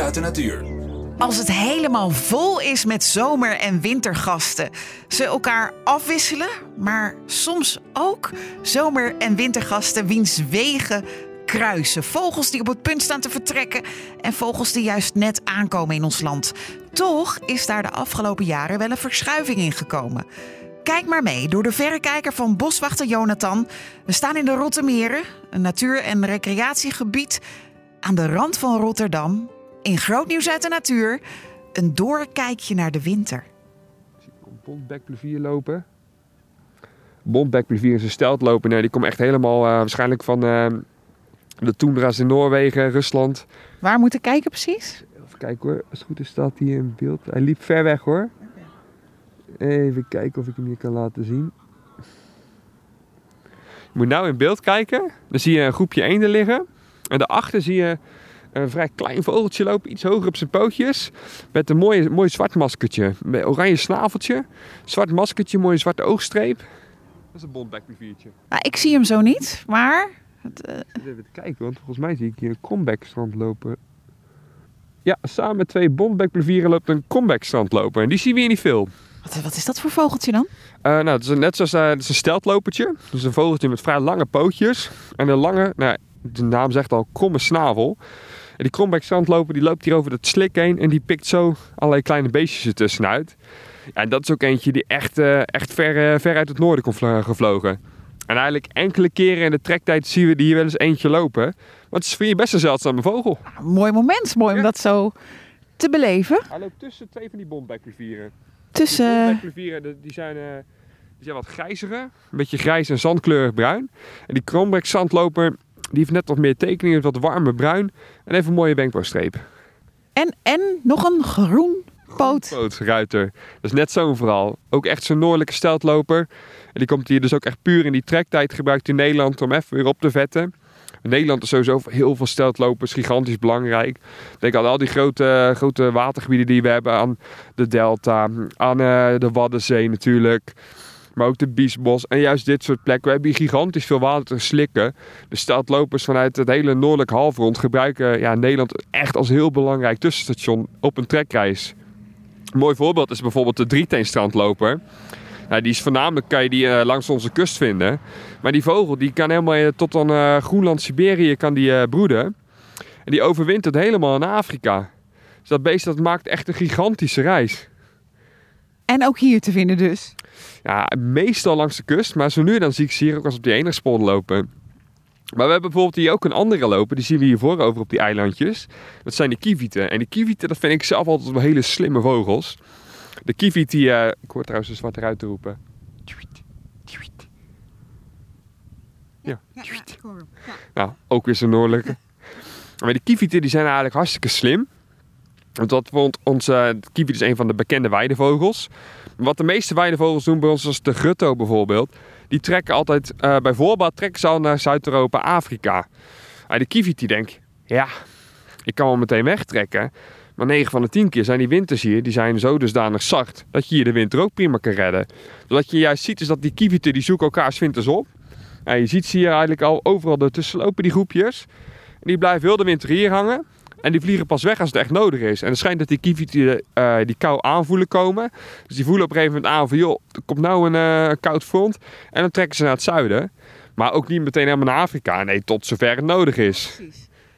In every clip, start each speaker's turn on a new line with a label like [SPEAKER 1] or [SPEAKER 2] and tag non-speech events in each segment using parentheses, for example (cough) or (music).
[SPEAKER 1] Uit de natuur.
[SPEAKER 2] Als het helemaal vol is met zomer- en wintergasten. Ze elkaar afwisselen, maar soms ook zomer- en wintergasten wiens wegen kruisen. Vogels die op het punt staan te vertrekken en vogels die juist net aankomen in ons land. Toch is daar de afgelopen jaren wel een verschuiving in gekomen. Kijk maar mee door de verrekijker van boswachter Jonathan. We staan in de Rottermeren, een natuur- en recreatiegebied aan de rand van Rotterdam. In groot nieuws uit de natuur, een doorkijkje naar de winter.
[SPEAKER 3] Bontbekplevier lopen. Bontbekplevier is een steltloper. Nee, die komt echt helemaal eh, waarschijnlijk van eh, de toendra's in Noorwegen, Rusland.
[SPEAKER 2] Waar moeten kijken precies?
[SPEAKER 3] Even kijken hoor, als het goed is staat hij in beeld. Hij liep ver weg hoor. Even kijken of ik hem hier kan laten zien. Je moet nou in beeld kijken. Dan zie je een groepje eenden liggen. En daarachter zie je een vrij klein vogeltje lopen, iets hoger op zijn pootjes. Met een mooi, mooi zwart maskertje. Met oranje snaveltje. Zwart maskertje, mooie zwarte oogstreep. Dat is een bontbekpleviertje.
[SPEAKER 2] Nou, ik zie hem zo niet, maar het, eh,
[SPEAKER 3] Even kijken, want volgens mij zie ik hier een comeback-strand lopen. Ja, samen met twee bontbekplevieren loopt een comeback-strand lopen. En die zien we hier niet veel.
[SPEAKER 2] wat, wat is dat voor vogeltje dan?
[SPEAKER 3] Eh, nou, het is een- net zoals eh, het is een steltlopertje. Dus een vogeltje met vrij lange pootjes. En een lange, nou, de naam zegt al, kromme snavel. En die kromback-strandloper die loopt hier over het slik heen. En die pikt zo allerlei kleine beestjes ertussenuit. Ja, en dat is ook eentje die echt, eh, echt ver, eh, ver uit het noorden komt vlo- gevlogen. En eigenlijk enkele keren in de trektijd zien we die hier wel eens eentje lopen. Want het is voor je best een zeldzame vogel.
[SPEAKER 2] Ah, mooi moment, mooi om dat zo te beleven.
[SPEAKER 3] Hij loopt tussen twee van die bontbekplevieren.
[SPEAKER 2] Tussen,
[SPEAKER 3] Die bontbekplevieren, die- die zijn, eh, die zijn wat grijziger. Een beetje grijs en zandkleurig bruin. En die kroonbek zandloper, die heeft net wat meer tekeningen, wat warmer bruin. En heeft een mooie wenkbrauwstreep.
[SPEAKER 2] en, en nog een groen poot.
[SPEAKER 3] Pootruiter. Dat is net zo'n verhaal. Ook echt zo'n noordelijke steltloper. En die komt hier dus ook echt puur in die trektijd gebruikt in Nederland om even weer op te vetten. Nederland is sowieso heel veel steltlopers gigantisch belangrijk. Denk aan al die grote, grote watergebieden die we hebben. Aan de Delta, aan eh, de Waddenzee natuurlijk. Maar ook de Biesbos en juist dit soort plekken. We hebben hier gigantisch veel water te slikken. De steltlopers vanuit het hele noordelijk halfrond gebruiken ja, Nederland echt als heel belangrijk tussenstation op een trekreis. Een mooi voorbeeld is bijvoorbeeld de drieteenstrandloper. Nou, die is voornamelijk kan je die eh, langs onze kust vinden. Maar die vogel die kan helemaal eh, tot aan eh, Groenland, Siberië kan die broeden. En die overwintert helemaal in Afrika. Dus dat beest dat maakt echt een gigantische reis.
[SPEAKER 2] En ook hier te vinden dus.
[SPEAKER 3] Ja, meestal langs de kust, maar zo nu en dan zie ik ze hier ook als op die enigspoor lopen. Maar we hebben bijvoorbeeld hier ook een andere lopen, die zien we hiervoor over op die eilandjes. Dat zijn de kievieten. En die kievieten, dat vind ik zelf altijd wel hele slimme vogels. De kieviet die, eh, ik hoor trouwens een zwarte ruit te roepen. Ja. Nou, ook weer zo'n noordelijke. (laughs) Maar die kievieten die zijn eigenlijk hartstikke slim. Want wat vond is een van de bekende weidevogels. Wat de meeste weidevogels doen bij ons, zoals de grutto bijvoorbeeld, die trekken altijd, eh bij trekken ze al naar Zuid-Europa, Afrika. Ah, de kievit die denkt, ja, ik kan wel meteen wegtrekken. Maar 9 van de 10 keer zijn die winters hier, die zijn zo dusdanig zacht, dat je hier de winter ook prima kan redden. Dus wat je juist ziet is dat die kievieten, die zoeken elkaar winters op. En je ziet ze hier eigenlijk al overal ertussen lopen, die groepjes. En die blijven heel de winter hier hangen. En die vliegen pas weg als het echt nodig is. En het schijnt dat die kievieten eh, die kou aanvoelen komen. Dus die voelen op een gegeven moment aan van... joh, er komt nou een eh, koud front. En dan trekken ze naar het zuiden. Maar ook niet meteen helemaal naar Afrika. Nee, tot zover het nodig is.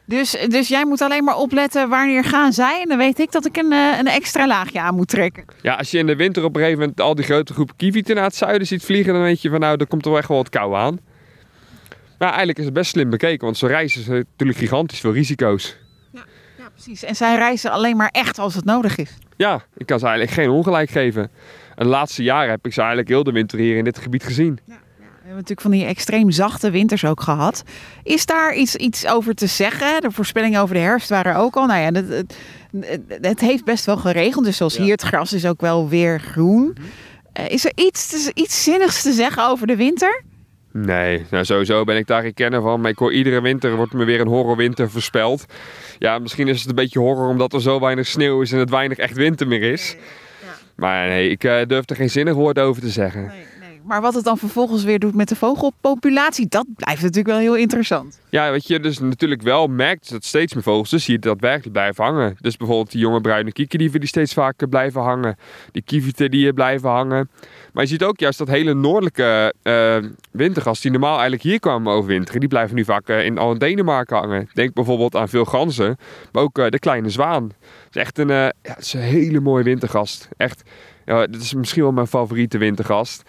[SPEAKER 2] Dus, dus jij moet alleen maar opletten wanneer gaan zij. En dan weet ik dat ik een, eh, een extra laagje aan moet trekken.
[SPEAKER 3] Ja, als je in de winter op een gegeven moment al die grote groepen kievieten naar het zuiden ziet vliegen... dan weet je van nou, er komt er wel echt wel wat kou aan. Maar eigenlijk is het best slim bekeken. Want zo'n reis is natuurlijk gigantisch veel risico's.
[SPEAKER 2] Ja, precies. En zij reizen alleen maar echt als het nodig is.
[SPEAKER 3] Ja, ik kan ze eigenlijk geen ongelijk geven. En de laatste jaren heb ik ze eigenlijk heel de winter hier in dit gebied gezien.
[SPEAKER 2] We hebben natuurlijk van die extreem zachte winters ook gehad. Is daar iets, iets over te zeggen? De voorspellingen over de herfst waren ook al. Nou ja, het, het, het heeft best wel geregeld. Dus zoals
[SPEAKER 3] Ja.
[SPEAKER 2] hier, het gras is ook wel weer groen. Eh, is er iets, iets zinnigs te zeggen over de winter?
[SPEAKER 3] Nee, nou sowieso ben ik daar geen kenner van. Maar ik hoor iedere winter wordt me weer een horrorwinter voorspeld. Ja, misschien is het een beetje horror omdat er zo weinig sneeuw is en het weinig echt winter meer is. Maar nee, ik eh, durf er geen zinnig woord over te zeggen.
[SPEAKER 2] Nee, nee. Maar wat het dan vervolgens weer doet met de vogelpopulatie, dat blijft natuurlijk wel heel interessant.
[SPEAKER 3] Ja, wat je dus natuurlijk wel merkt, is dat steeds meer vogels dus hier daadwerkelijk blijven hangen. Dus bijvoorbeeld die jonge bruine kiekerdieven die steeds vaker blijven hangen. Die kievieten die hier blijven hangen. Maar je ziet ook juist dat hele noordelijke uh, die normaal eigenlijk hier kwamen overwinteren, die blijven nu vaak uh, in al in Denemarken hangen. Denk bijvoorbeeld aan veel ganzen, maar ook uh, de kleine zwaan. Het is echt een, ja, is een hele mooie wintergast. Echt, ja, dit is misschien wel mijn favoriete wintergast.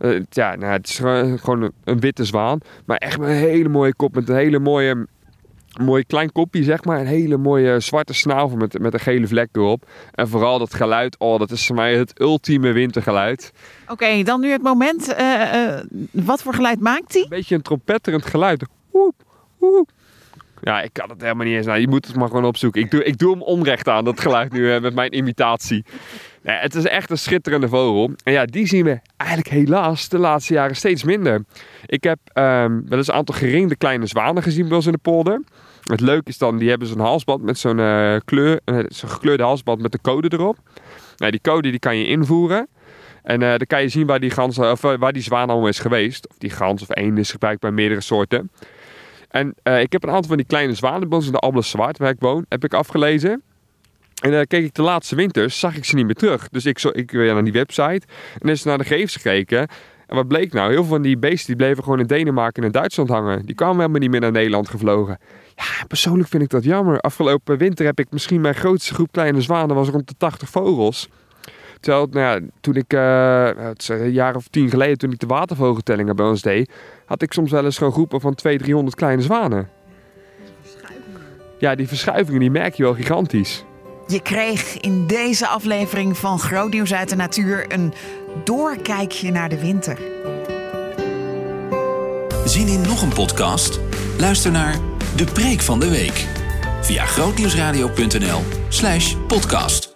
[SPEAKER 3] Uh, ja, nou, het is gewoon een, een, witte zwaan. Maar echt met een hele mooie kop. Met een hele mooie, mooi klein kopje, zeg maar. Een hele mooie zwarte snavel met, met een gele vlek erop. En vooral dat geluid. Oh, dat is voor mij het ultieme wintergeluid.
[SPEAKER 2] Oké, dan nu het moment. Uh, uh, wat voor geluid maakt hij?
[SPEAKER 3] Een beetje een trompetterend geluid. Woep, woep. Ja, ik kan het helemaal niet eens. Nou, je moet het maar gewoon opzoeken. Ik doe, ik doe hem onrecht aan, dat geluid nu, met mijn imitatie. Het is echt een schitterende vogel. En ja, die zien we eigenlijk helaas de laatste jaren steeds minder. Ik heb um, wel eens een aantal geringde kleine zwanen gezien bij ons in de polder. Het leuke is dan, die hebben zo'n halsband met zo'n uh, kleur, uh, gekleurde halsband met de code erop. Nou, die code die kan je invoeren. En uh, dan kan je zien waar die, gans, of, waar die zwaan allemaal is geweest. Of die gans of één is gebruikt bij meerdere soorten. En ik heb een aantal van die kleine zwanen bij ons in de Alblas Zwaard, waar ik woon, heb ik afgelezen. En dan keek ik de laatste winters, zag ik ze niet meer terug. Dus ik, zo, ik naar die website en is naar de gegevens gekeken. En wat bleek nou? Heel veel van die beesten die bleven gewoon in Denemarken en in Duitsland hangen. Die kwamen helemaal niet meer naar Nederland gevlogen. Ja, persoonlijk vind ik dat jammer. Afgelopen winter heb ik misschien mijn grootste groep kleine zwanen was rond de 80 vogels. Terwijl, nou ja, toen ik, uh, een jaar of tien geleden, toen ik de watervogeltellingen bij ons deed, had ik soms wel eens gewoon groepen van 200, 300 kleine zwanen. Ja, die verschuivingen die merk je wel gigantisch.
[SPEAKER 2] Je kreeg in deze aflevering van Groot Nieuws uit de Natuur een doorkijkje naar de winter.
[SPEAKER 1] Zien in nog een podcast? Luister naar De Preek van de Week via grootnieuwsradio.nl/podcast.